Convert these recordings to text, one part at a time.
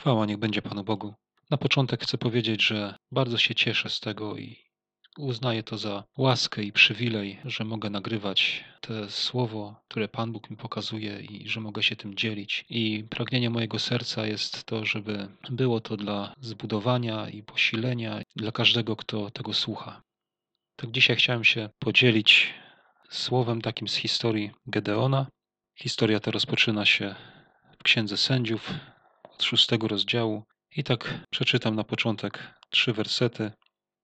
Chwała niech będzie Panu Bogu. Na początek chcę powiedzieć, że bardzo się cieszę z tego i uznaję to za łaskę i przywilej, że mogę nagrywać to słowo, które Pan Bóg mi pokazuje i że mogę się tym dzielić. I pragnienie mojego serca jest to, żeby było to dla zbudowania i posilenia dla każdego, kto tego słucha. Tak dzisiaj chciałem się podzielić słowem takim z historii Gedeona. Historia ta rozpoczyna się w Księdze Sędziów, szóstego rozdziału. I tak przeczytam na początek trzy wersety.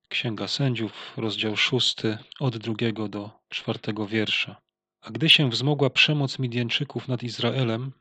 Księga Sędziów, rozdział szósty, od drugiego do czwartego wiersza. A gdy się wzmogła przemoc Midianczyków nad Izraelem,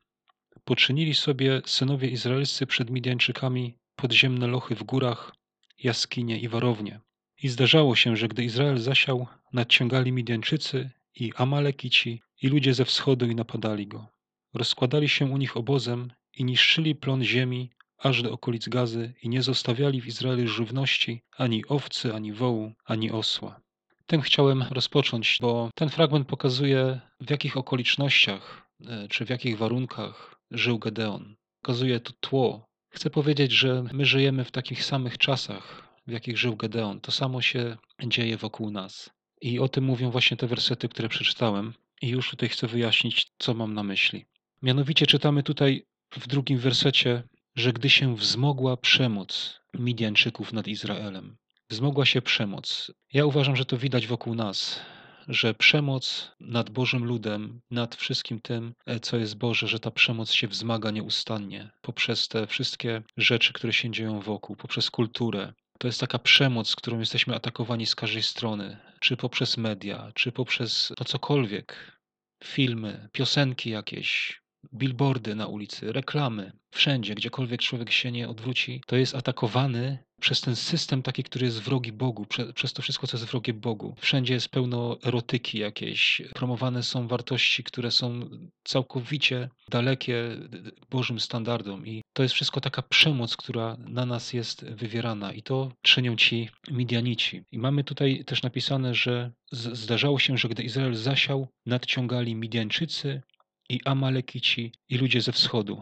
poczynili sobie synowie izraelscy przed Midianczykami podziemne lochy w górach, jaskinie i warownie. I zdarzało się, że gdy Izrael zasiał, nadciągali Midianczycy i Amalekici i ludzie ze wschodu i napadali go. Rozkładali się u nich obozem i niszczyli plon ziemi aż do okolic Gazy i nie zostawiali w Izraelu żywności ani owcy, ani wołu, ani osła. Tym chciałem rozpocząć, bo ten fragment pokazuje, w jakich okolicznościach e, czy w jakich warunkach żył Gedeon. Pokazuje to tło. Chcę powiedzieć, że my żyjemy w takich samych czasach, w jakich żył Gedeon. To samo się dzieje wokół nas. I o tym mówią właśnie te wersety, które przeczytałem. I już tutaj chcę wyjaśnić, co mam na myśli. Mianowicie czytamy tutaj w drugim wersecie, że gdy się wzmogła przemoc Midianczyków nad Izraelem, wzmogła się przemoc. Ja uważam, że to widać wokół nas, że przemoc nad Bożym ludem, nad wszystkim tym, e, co jest Boże, że ta przemoc się wzmaga nieustannie poprzez te wszystkie rzeczy, które się dzieją wokół, poprzez kulturę. To jest taka przemoc, którą jesteśmy atakowani z każdej strony, czy poprzez media, czy poprzez to cokolwiek, filmy, piosenki jakieś, billboardy na ulicy, reklamy, wszędzie, gdziekolwiek człowiek się nie odwróci, to jest atakowany przez ten system taki, który jest wrogi Bogu, prze, przez to wszystko, co jest wrogie Bogu. Wszędzie jest pełno erotyki jakiejś, promowane są wartości, które są całkowicie dalekie Bożym standardom i to jest wszystko taka przemoc, która na nas jest wywierana i to czynią ci Midianici. I mamy tutaj też napisane, że zdarzało się, że gdy Izrael zasiał, nadciągali Midianczycy i Amalekici i ludzie ze wschodu.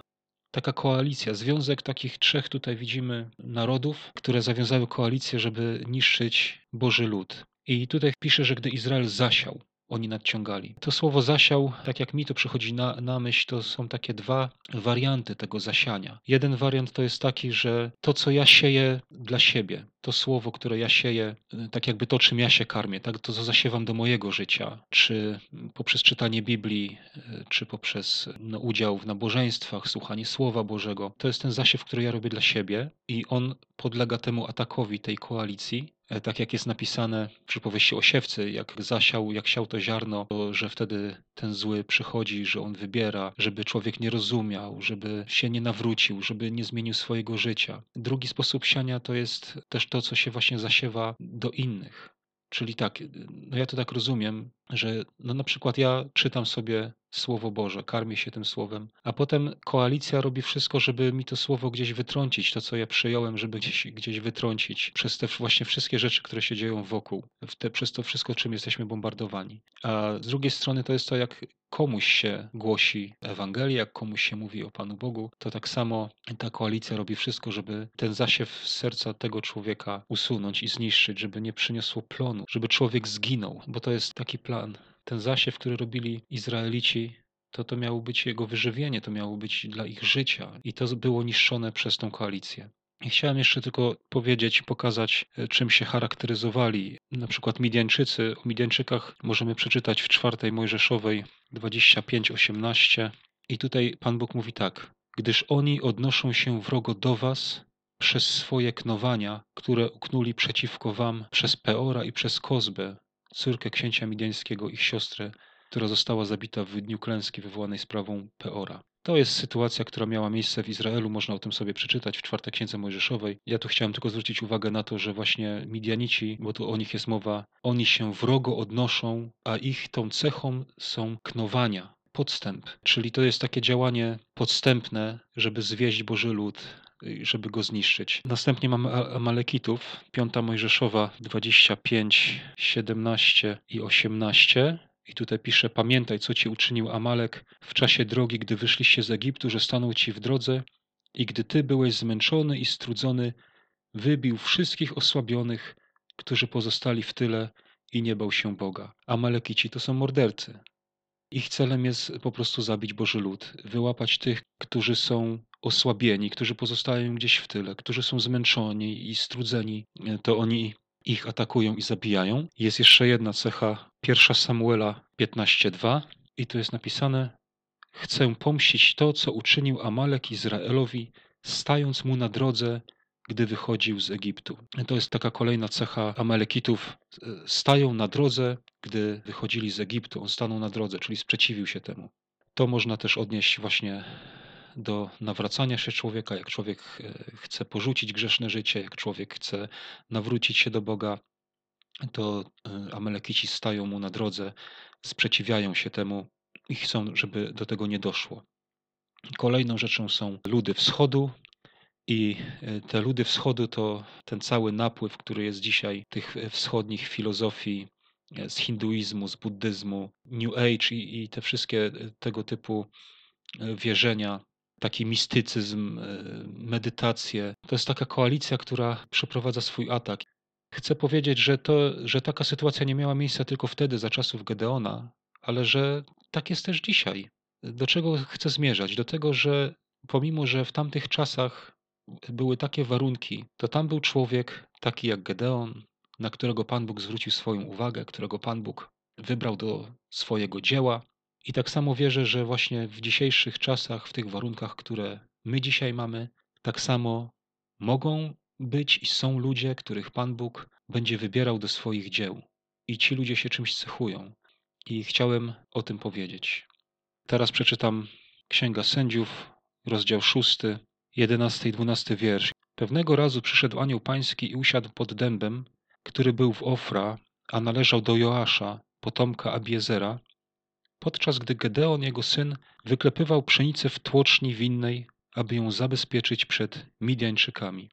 Taka koalicja, związek takich trzech tutaj widzimy narodów, które zawiązały koalicję, żeby niszczyć Boży lud. I tutaj pisze, że gdy Izrael zasiał, oni nadciągali. To słowo zasiał, tak jak mi to przychodzi na, na myśl, to są takie dwa warianty tego zasiania. Jeden wariant to jest taki, że to, co ja sieję dla siebie, to słowo, które ja sieję, tak jakby to, czym ja się karmię, tak, to, co zasiewam do mojego życia, czy poprzez czytanie Biblii, czy poprzez no, udział w nabożeństwach, słuchanie Słowa Bożego, to jest ten zasiew, który ja robię dla siebie i on podlega temu atakowi tej koalicji tak jak jest napisane w przypowieści o siewcy, jak zasiał, jak siał to ziarno, to, że wtedy ten zły przychodzi, że on wybiera, żeby człowiek nie rozumiał, żeby się nie nawrócił, żeby nie zmienił swojego życia. Drugi sposób siania to jest też to, co się właśnie zasiewa do innych. Czyli tak, no ja to tak rozumiem, że no na przykład ja czytam sobie Słowo Boże, karmię się tym Słowem, a potem koalicja robi wszystko, żeby mi to Słowo gdzieś wytrącić, to co ja przyjąłem, żeby gdzieś, gdzieś wytrącić przez te właśnie wszystkie rzeczy, które się dzieją wokół, te, przez to wszystko, czym jesteśmy bombardowani. A z drugiej strony to jest to, jak komuś się głosi Ewangelię, jak komuś się mówi o Panu Bogu, to tak samo ta koalicja robi wszystko, żeby ten zasiew serca tego człowieka usunąć i zniszczyć, żeby nie przyniosło plonu, żeby człowiek zginął, bo to jest taki plan ten zasiew, który robili Izraelici, to to miało być jego wyżywienie, to miało być dla ich życia i to było niszczone przez tą koalicję. I chciałem jeszcze tylko powiedzieć, pokazać, e, czym się charakteryzowali. Na przykład Midianczycy. O Midianczykach możemy przeczytać w czwartej Mojżeszowej 25:18. I tutaj Pan Bóg mówi tak: Gdyż oni odnoszą się wrogo do was przez swoje knowania, które uknuli przeciwko wam przez Peora i przez Kozbę, córkę księcia midiańskiego, ich siostrę, która została zabita w dniu klęski wywołanej sprawą Peora. To jest sytuacja, która miała miejsce w Izraelu, można o tym sobie przeczytać w czwartej księdze Mojżeszowej. Ja tu chciałem tylko zwrócić uwagę na to, że właśnie Midianici, bo tu o nich jest mowa, oni się wrogo odnoszą, a ich tą cechą są knowania, podstęp. Czyli to jest takie działanie podstępne, żeby zwieść Boży lud, żeby go zniszczyć. Następnie mamy Amalekitów, piąta Mojżeszowa 25, 17 i 18. I tutaj pisze: Pamiętaj, co ci uczynił Amalek w czasie drogi, gdy wyszliście z Egiptu, że stanął ci w drodze I gdy ty byłeś zmęczony i strudzony, wybił wszystkich osłabionych, którzy pozostali w tyle i nie bał się Boga. Amalekici to są mordercy. Ich celem jest po prostu zabić Boży lud, wyłapać tych, którzy są osłabieni, którzy pozostają gdzieś w tyle, którzy są zmęczeni i strudzeni, to oni ich atakują i zabijają. Jest jeszcze jedna cecha, pierwsza Samuela 15:2 i tu jest napisane: Chcę pomścić to, co uczynił Amalek Izraelowi, stając mu na drodze, gdy wychodził z Egiptu. To jest taka kolejna cecha Amalekitów. Stają na drodze, gdy wychodzili z Egiptu. On stanął na drodze, czyli sprzeciwił się temu. To można też odnieść właśnie do nawracania się człowieka, jak człowiek e, chce porzucić grzeszne życie, jak człowiek chce nawrócić się do Boga, to e, Amalekici stają mu na drodze, sprzeciwiają się temu i chcą, żeby do tego nie doszło. Kolejną rzeczą są ludy wschodu, i e, te ludy wschodu to ten cały napływ, który jest dzisiaj tych wschodnich filozofii z hinduizmu, z buddyzmu, New Age i, i te wszystkie tego typu wierzenia taki mistycyzm, e, medytację. To jest taka koalicja, która przeprowadza swój atak. Chcę powiedzieć, że, to, że taka sytuacja nie miała miejsca tylko wtedy, za czasów Gedeona, ale że tak jest też dzisiaj. Do czego chcę zmierzać? Do tego, że pomimo, że w tamtych czasach były takie warunki, to tam był człowiek taki jak Gedeon, na którego Pan Bóg zwrócił swoją uwagę, którego Pan Bóg wybrał do swojego dzieła, i tak samo wierzę, że właśnie w dzisiejszych czasach, w tych warunkach, które my dzisiaj mamy, tak samo mogą być i są ludzie, których Pan Bóg będzie wybierał do swoich dzieł. I ci ludzie się czymś cechują. I chciałem o tym powiedzieć. Teraz przeczytam Księga Sędziów, rozdział 6, 11 i 12 wiersz. Pewnego razu przyszedł anioł pański i usiadł pod dębem, który był w Ofra, a należał do Joasza, potomka Abiezera, podczas gdy Gedeon, jego syn, wyklepywał pszenicę w tłoczni winnej, aby ją zabezpieczyć przed Midianczykami.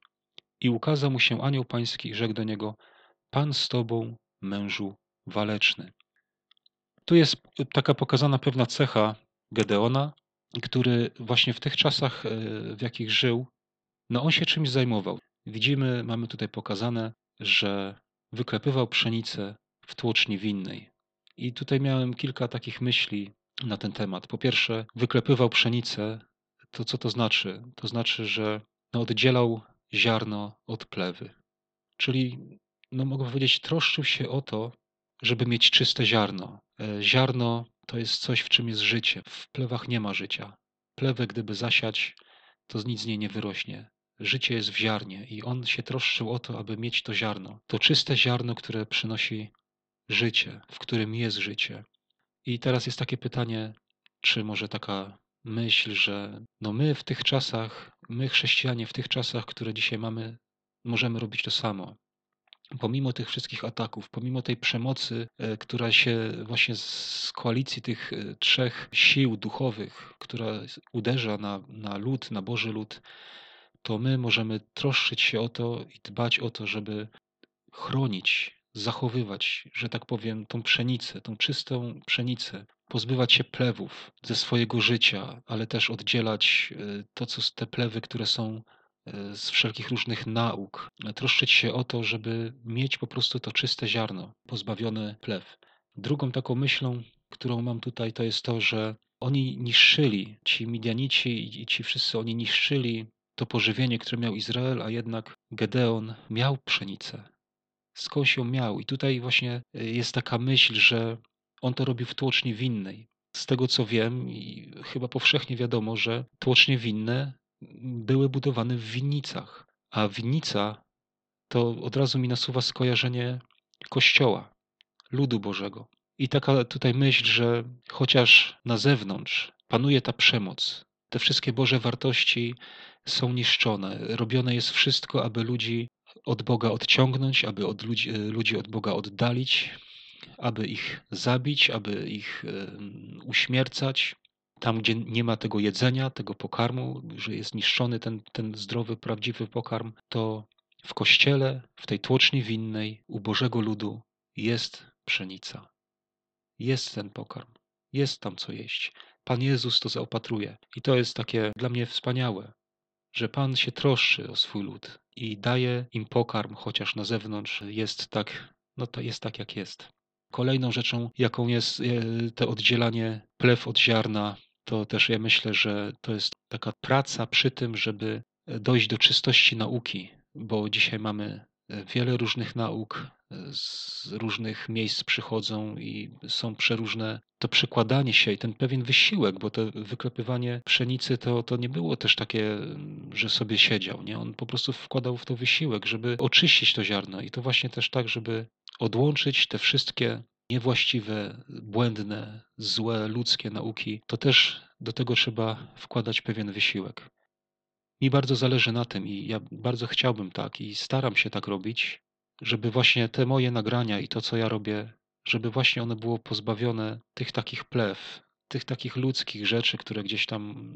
I ukazał mu się anioł pański i rzekł do niego, Pan z tobą, mężu waleczny. Tu jest taka pokazana pewna cecha Gedeona, który właśnie w tych czasach, e, w jakich żył, no on się czymś zajmował. Widzimy, mamy tutaj pokazane, że wyklepywał pszenicę w tłoczni winnej. I tutaj miałem kilka takich myśli na ten temat. Po pierwsze, wyklepywał pszenicę. To co to znaczy? To znaczy, że no, oddzielał ziarno od plewy. Czyli, no mogę powiedzieć, troszczył się o to, żeby mieć czyste ziarno. E, ziarno to jest coś, w czym jest życie. W plewach nie ma życia. Plewę, gdyby zasiać, to nic z niej nie wyrośnie. Życie jest w ziarnie i on się troszczył o to, aby mieć to ziarno. To czyste ziarno, które przynosi życie, w którym jest życie. I teraz jest takie pytanie, czy może taka myśl, że no my w tych czasach, my chrześcijanie w tych czasach, które dzisiaj mamy, możemy robić to samo. Pomimo tych wszystkich ataków, pomimo tej przemocy, e, która się właśnie z koalicji tych e, trzech sił duchowych, która uderza na, na lud, na Boży lud, to my możemy troszczyć się o to i dbać o to, żeby chronić zachowywać, że tak powiem, tą pszenicę, tą czystą pszenicę, pozbywać się plewów ze swojego życia, ale też oddzielać e, to, co te plewy, które są e, z wszelkich różnych nauk, troszczyć się o to, żeby mieć po prostu to czyste ziarno, pozbawione plew. Drugą taką myślą, którą mam tutaj, to jest to, że oni niszczyli, ci Midianici i ci wszyscy, oni niszczyli to pożywienie, które miał Izrael, a jednak Gedeon miał pszenicę skądś ją miał. I tutaj właśnie e, jest taka myśl, że on to robił w tłoczni winnej. Z tego co wiem, i chyba powszechnie wiadomo, że tłocznie winne były budowane w winnicach, a winnica to od razu mi nasuwa skojarzenie kościoła, ludu Bożego. I taka tutaj myśl, że chociaż na zewnątrz panuje ta przemoc, te wszystkie Boże wartości są niszczone, robione jest wszystko, aby ludzi od Boga odciągnąć, aby od ludzi, ludzi od Boga oddalić, aby ich zabić, aby ich uśmiercać. Tam, gdzie nie ma tego jedzenia, tego pokarmu, że jest niszczony ten, ten zdrowy, prawdziwy pokarm, to w kościele, w tej tłoczni winnej, u Bożego ludu jest pszenica. Jest ten pokarm. Jest tam co jeść. Pan Jezus to zaopatruje. I to jest takie dla mnie wspaniałe, że Pan się troszczy o swój lud i daje im pokarm, chociaż na zewnątrz jest tak, no to jest tak jak jest. Kolejną rzeczą, jaką jest e, to oddzielanie plew od ziarna, to też ja myślę, że to jest taka praca przy tym, żeby dojść do czystości nauki, bo dzisiaj mamy wiele różnych nauk, z różnych miejsc przychodzą i są przeróżne. To przekładanie się i ten pewien wysiłek, bo to wyklepywanie pszenicy to, to nie było też takie, że sobie siedział. Nie? On po prostu wkładał w to wysiłek, żeby oczyścić to ziarno i to właśnie też tak, żeby odłączyć te wszystkie niewłaściwe, błędne, złe, ludzkie nauki, to też do tego trzeba wkładać pewien wysiłek. Mi bardzo zależy na tym i ja bardzo chciałbym tak i staram się tak robić, żeby właśnie te moje nagrania i to, co ja robię, żeby właśnie one było pozbawione tych takich plew, tych takich ludzkich rzeczy, które gdzieś tam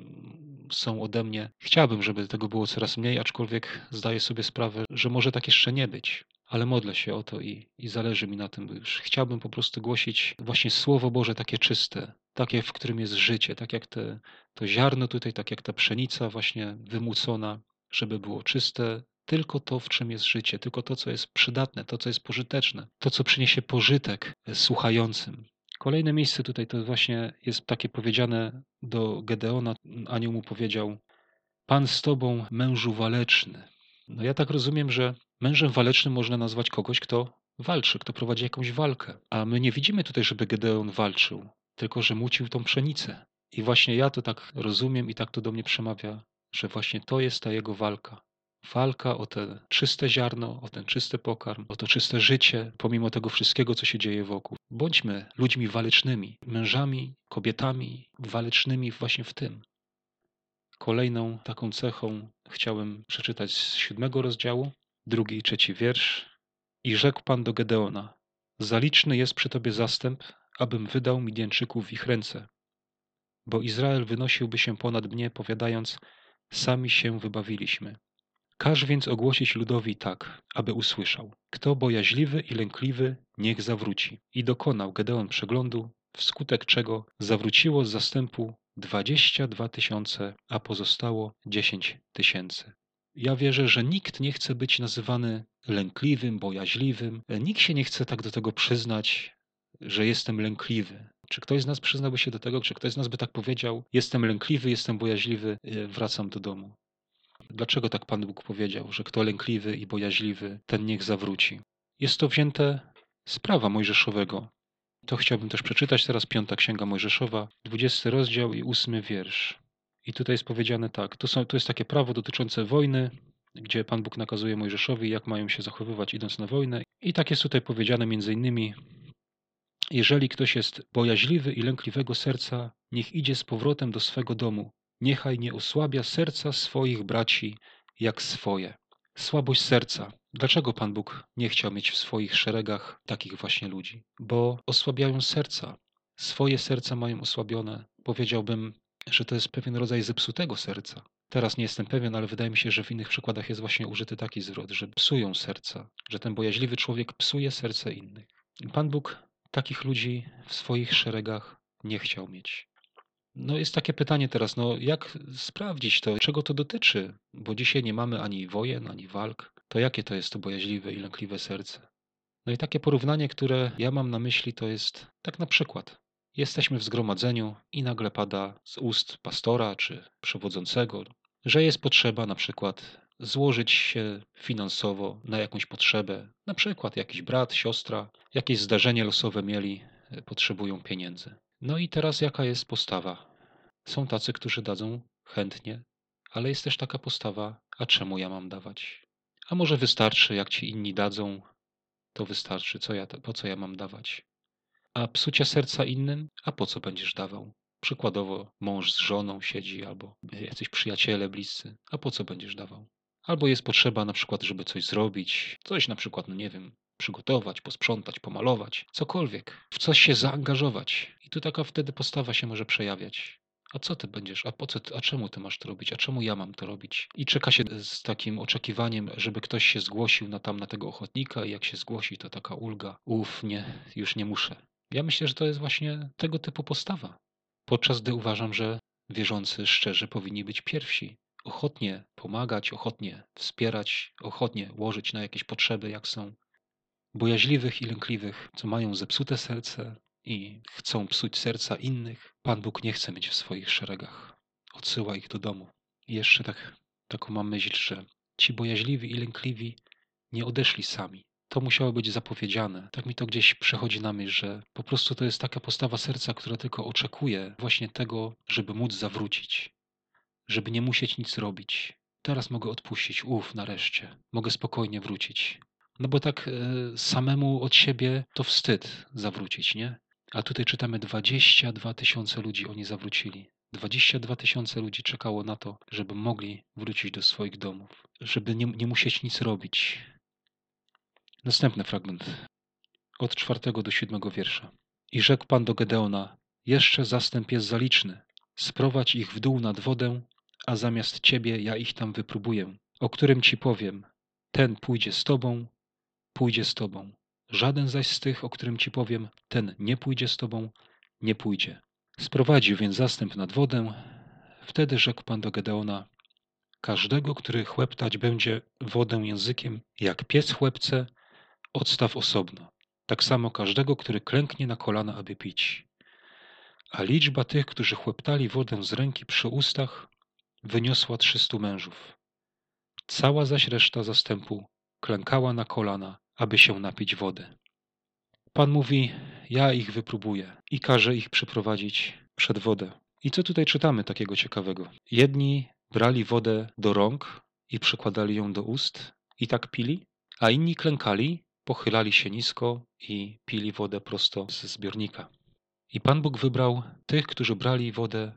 są ode mnie. Chciałbym, żeby tego było coraz mniej, aczkolwiek zdaję sobie sprawę, że może tak jeszcze nie być. Ale modlę się o to i, i zależy mi na tym. Już chciałbym po prostu głosić właśnie Słowo Boże takie czyste, takie, w którym jest życie, tak jak te, to ziarno tutaj, tak jak ta pszenica właśnie wymucona, żeby było czyste, tylko to, w czym jest życie, tylko to, co jest przydatne, to, co jest pożyteczne, to, co przyniesie pożytek słuchającym. Kolejne miejsce tutaj to właśnie jest takie powiedziane do Gedeona. Anioł mu powiedział: Pan z tobą, mężu waleczny. No ja tak rozumiem, że mężem walecznym można nazwać kogoś, kto walczy, kto prowadzi jakąś walkę. A my nie widzimy tutaj, żeby Gedeon walczył, tylko że mucił tą pszenicę. I właśnie ja to tak rozumiem i tak to do mnie przemawia, że właśnie to jest ta jego walka walka o te czyste ziarno, o ten czysty pokarm, o to czyste życie, pomimo tego wszystkiego, co się dzieje wokół. Bądźmy ludźmi walecznymi, mężami, kobietami walecznymi właśnie w tym. Kolejną taką cechą chciałem przeczytać z siódmego rozdziału, drugi i trzeci wiersz. I rzekł Pan do Gedeona: Zaliczny jest przy tobie zastęp, abym wydał Midianczyków w ich ręce. Bo Izrael wynosiłby się ponad mnie, powiadając: Sami się wybawiliśmy. Każ więc ogłosić ludowi tak, aby usłyszał. Kto bojaźliwy i lękliwy, niech zawróci. I dokonał Gedeon przeglądu, wskutek czego zawróciło z zastępu dwadzieścia dwa tysiące, a pozostało dziesięć tysięcy. Ja wierzę, że nikt nie chce być nazywany lękliwym, bojaźliwym. Nikt się nie chce tak do tego przyznać, że jestem lękliwy. Czy ktoś z nas przyznałby się do tego, czy ktoś z nas by tak powiedział: Jestem lękliwy, jestem bojaźliwy, wracam do domu. Dlaczego tak Pan Bóg powiedział, że kto lękliwy i bojaźliwy, ten niech zawróci? Jest to wzięte z prawa mojżeszowego. To chciałbym też przeczytać teraz piąta księga Mojżeszowa, dwudziesty rozdział i ósmy wiersz. I tutaj jest powiedziane tak, to, są, to jest takie prawo dotyczące wojny, gdzie Pan Bóg nakazuje Mojżeszowi, jak mają się zachowywać idąc na wojnę. I tak jest tutaj powiedziane między innymi, jeżeli ktoś jest bojaźliwy i lękliwego serca, niech idzie z powrotem do swego domu, niechaj nie osłabia serca swoich braci jak swoje. Słabość serca. Dlaczego Pan Bóg nie chciał mieć w swoich szeregach takich właśnie ludzi? Bo osłabiają serca. Swoje serca mają osłabione. Powiedziałbym, że to jest pewien rodzaj zepsutego serca. Teraz nie jestem pewien, ale wydaje mi się, że w innych przykładach jest właśnie użyty taki zwrot, że psują serca, że ten bojaźliwy człowiek psuje serce innych. Pan Bóg takich ludzi w swoich szeregach nie chciał mieć. No jest takie pytanie teraz, no jak sprawdzić to, czego to dotyczy? Bo dzisiaj nie mamy ani wojen, ani walk. To jakie to jest to bojaźliwe i lękliwe serce? No i takie porównanie, które ja mam na myśli, to jest tak na przykład. Jesteśmy w zgromadzeniu i nagle pada z ust pastora czy przewodzącego, że jest potrzeba na przykład złożyć się finansowo na jakąś potrzebę. Na przykład jakiś brat, siostra, jakieś zdarzenie losowe mieli, e, potrzebują pieniędzy. No i teraz jaka jest postawa? Są tacy, którzy dadzą chętnie, ale jest też taka postawa, a czemu ja mam dawać? A może wystarczy, jak ci inni dadzą, to wystarczy, co ja, po co ja mam dawać? A psucie serca innym, a po co będziesz dawał? Przykładowo mąż z żoną siedzi, albo jacyś przyjaciele bliscy, a po co będziesz dawał? Albo jest potrzeba na przykład, żeby coś zrobić, coś na przykład, no nie wiem, przygotować, posprzątać, pomalować, cokolwiek, w coś się zaangażować. I tu taka wtedy postawa się może przejawiać. A co ty będziesz? A po co? A czemu ty masz to robić? A czemu ja mam to robić? I czeka się z takim oczekiwaniem, żeby ktoś się zgłosił na tam na tego ochotnika i jak się zgłosi, to taka ulga. Uf, nie, już nie muszę. Ja myślę, że to jest właśnie tego typu postawa. Podczas gdy uważam, że wierzący szczerzy powinni być pierwsi ochotnie pomagać, ochotnie wspierać, ochotnie łożyć na jakieś potrzeby, jak są bojaźliwych i lękliwych, co mają zepsute serce i chcą psuć serca innych, Pan Bóg nie chce mieć w swoich szeregach. Odsyła ich do domu. I jeszcze tak, taką mam myśl, że ci bojaźliwi i lękliwi nie odeszli sami. To musiało być zapowiedziane. Tak mi to gdzieś przechodzi na myśl, że po prostu to jest taka postawa serca, która tylko oczekuje właśnie tego, żeby móc zawrócić, żeby nie musieć nic robić. Teraz mogę odpuścić, uf, nareszcie, mogę spokojnie wrócić. No bo tak e, samemu od siebie to wstyd zawrócić, nie? A tutaj czytamy 22 tysiące ludzi oni zawrócili. 22 tysiące ludzi czekało na to, żeby mogli wrócić do swoich domów, żeby nie, nie musieć nic robić. Następny fragment. Od czwartego do siódmego wiersza. I rzekł Pan do Gedeona, jeszcze zastęp jest zaliczny. Sprowadź ich w dół nad wodę, a zamiast ciebie ja ich tam wypróbuję, o którym ci powiem, ten pójdzie z tobą, pójdzie z tobą. Żaden zaś z tych, o którym ci powiem, ten nie pójdzie z tobą, nie pójdzie. Sprowadził więc zastęp nad wodę. Wtedy rzekł Pan do Gedeona, każdego, który chłeptać będzie wodę językiem, jak pies chłepce, odstaw osobno. Tak samo każdego, który klęknie na kolana, aby pić. A liczba tych, którzy chłeptali wodę z ręki przy ustach, wyniosła trzystu mężów. Cała zaś reszta zastępu klękała na kolana, aby się napić wody. Pan mówi: Ja ich wypróbuję i każe ich przyprowadzić przed wodę. I co tutaj czytamy takiego ciekawego? Jedni brali wodę do rąk i przykładali ją do ust i tak pili, a inni klękali, pochylali się nisko i pili wodę prosto ze zbiornika. I Pan Bóg wybrał tych, którzy brali wodę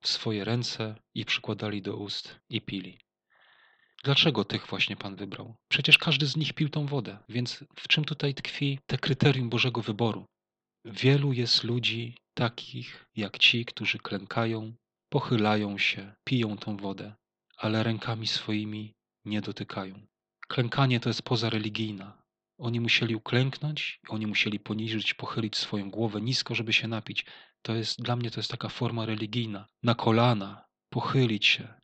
w swoje ręce i przykładali do ust i pili. Dlaczego tych właśnie Pan wybrał? Przecież każdy z nich pił tą wodę, więc w czym tutaj tkwi te kryterium Bożego wyboru? Wielu jest ludzi takich jak ci, którzy klękają, pochylają się, piją tą wodę, ale rękami swoimi nie dotykają. Klękanie to jest poza religijna. Oni musieli uklęknąć, oni musieli poniżyć, pochylić swoją głowę nisko, żeby się napić. To jest dla mnie to jest taka forma religijna. Na kolana, pochylić się,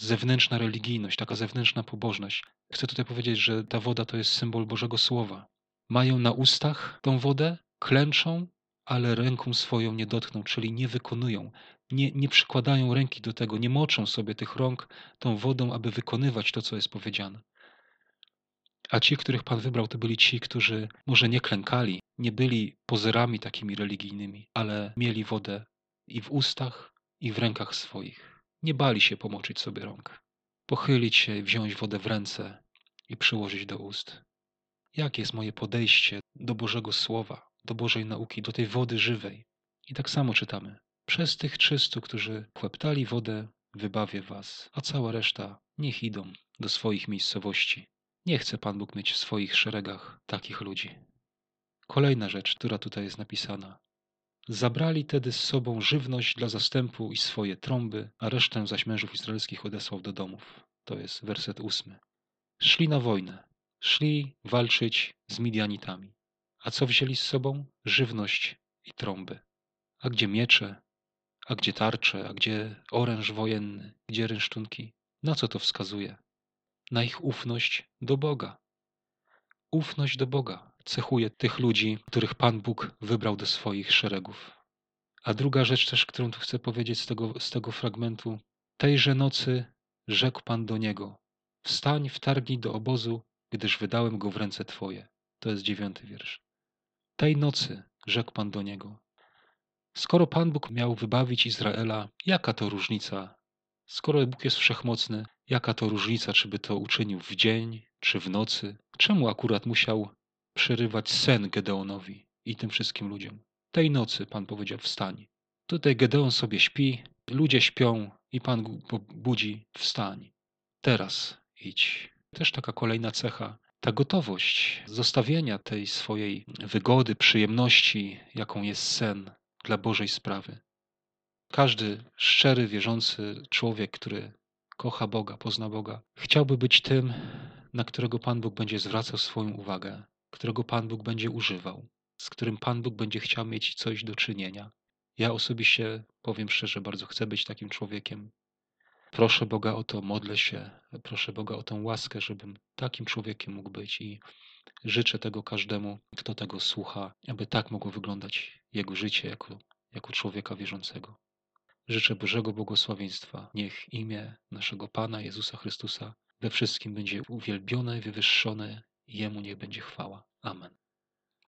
zewnętrzna religijność, taka zewnętrzna pobożność. Chcę tutaj powiedzieć, że ta woda to jest symbol Bożego Słowa. Mają na ustach tą wodę, klęczą, ale ręką swoją nie dotkną, czyli nie wykonują, nie, nie przykładają ręki do tego, nie moczą sobie tych rąk tą wodą, aby wykonywać to, co jest powiedziane. A ci, których Pan wybrał, to byli ci, którzy może nie klękali, nie byli pozerami takimi religijnymi, ale mieli wodę i w ustach, i w rękach swoich. Nie bali się pomoczyć sobie rąk, pochylić się, wziąć wodę w ręce i przyłożyć do ust. Jakie jest moje podejście do Bożego Słowa, do Bożej nauki, do tej wody żywej? I tak samo czytamy. Przez tych trzystu, którzy chłeptali wodę, wybawię was, a cała reszta niech idą do swoich miejscowości. Nie chce Pan Bóg mieć w swoich szeregach takich ludzi. Kolejna rzecz, która tutaj jest napisana. Zabrali tedy z sobą żywność dla zastępu i swoje trąby, a resztę zaś mężów izraelskich odesłał do domów. To jest werset ósmy. Szli na wojnę. Szli walczyć z Midianitami. A co wzięli z sobą? Żywność i trąby. A gdzie miecze? A gdzie tarcze? A gdzie oręż wojenny? Gdzie rynsztunki? Na co to wskazuje? Na ich ufność do Boga. Ufność do Boga cechuje tych ludzi, których Pan Bóg wybrał do swoich szeregów. A druga rzecz też, którą tu chcę powiedzieć z tego, z tego fragmentu. Tejże nocy rzekł Pan do niego: Wstań, wtargnij do obozu, gdyż wydałem go w ręce Twoje. To jest dziewiąty wiersz. Tej nocy rzekł Pan do niego: Skoro Pan Bóg miał wybawić Izraela, jaka to różnica? Skoro Bóg jest wszechmocny, jaka to różnica, czy by to uczynił w dzień, czy w nocy? Czemu akurat musiał przerywać sen Gedeonowi i tym wszystkim ludziom. Tej nocy Pan powiedział wstań. Tutaj Gedeon sobie śpi, ludzie śpią i Pan go budzi wstań. Teraz idź. Też taka kolejna cecha, ta gotowość zostawienia tej swojej wygody, przyjemności, jaką jest sen dla Bożej sprawy. Każdy szczery, wierzący człowiek, który kocha Boga, pozna Boga, chciałby być tym, na którego Pan Bóg będzie zwracał swoją uwagę, którego Pan Bóg będzie używał, z którym Pan Bóg będzie chciał mieć coś do czynienia. Ja osobiście powiem szczerze, bardzo chcę być takim człowiekiem. proszę Boga o to, modlę się, proszę Boga o tę łaskę, żebym takim człowiekiem mógł być i życzę tego każdemu, kto tego słucha, aby tak mogło wyglądać jego życie jako, jako człowieka wierzącego. Życzę Bożego błogosławieństwa. Niech imię naszego Pana Jezusa Chrystusa we wszystkim będzie uwielbione, wywyższone Jemu niech będzie chwała. Amen.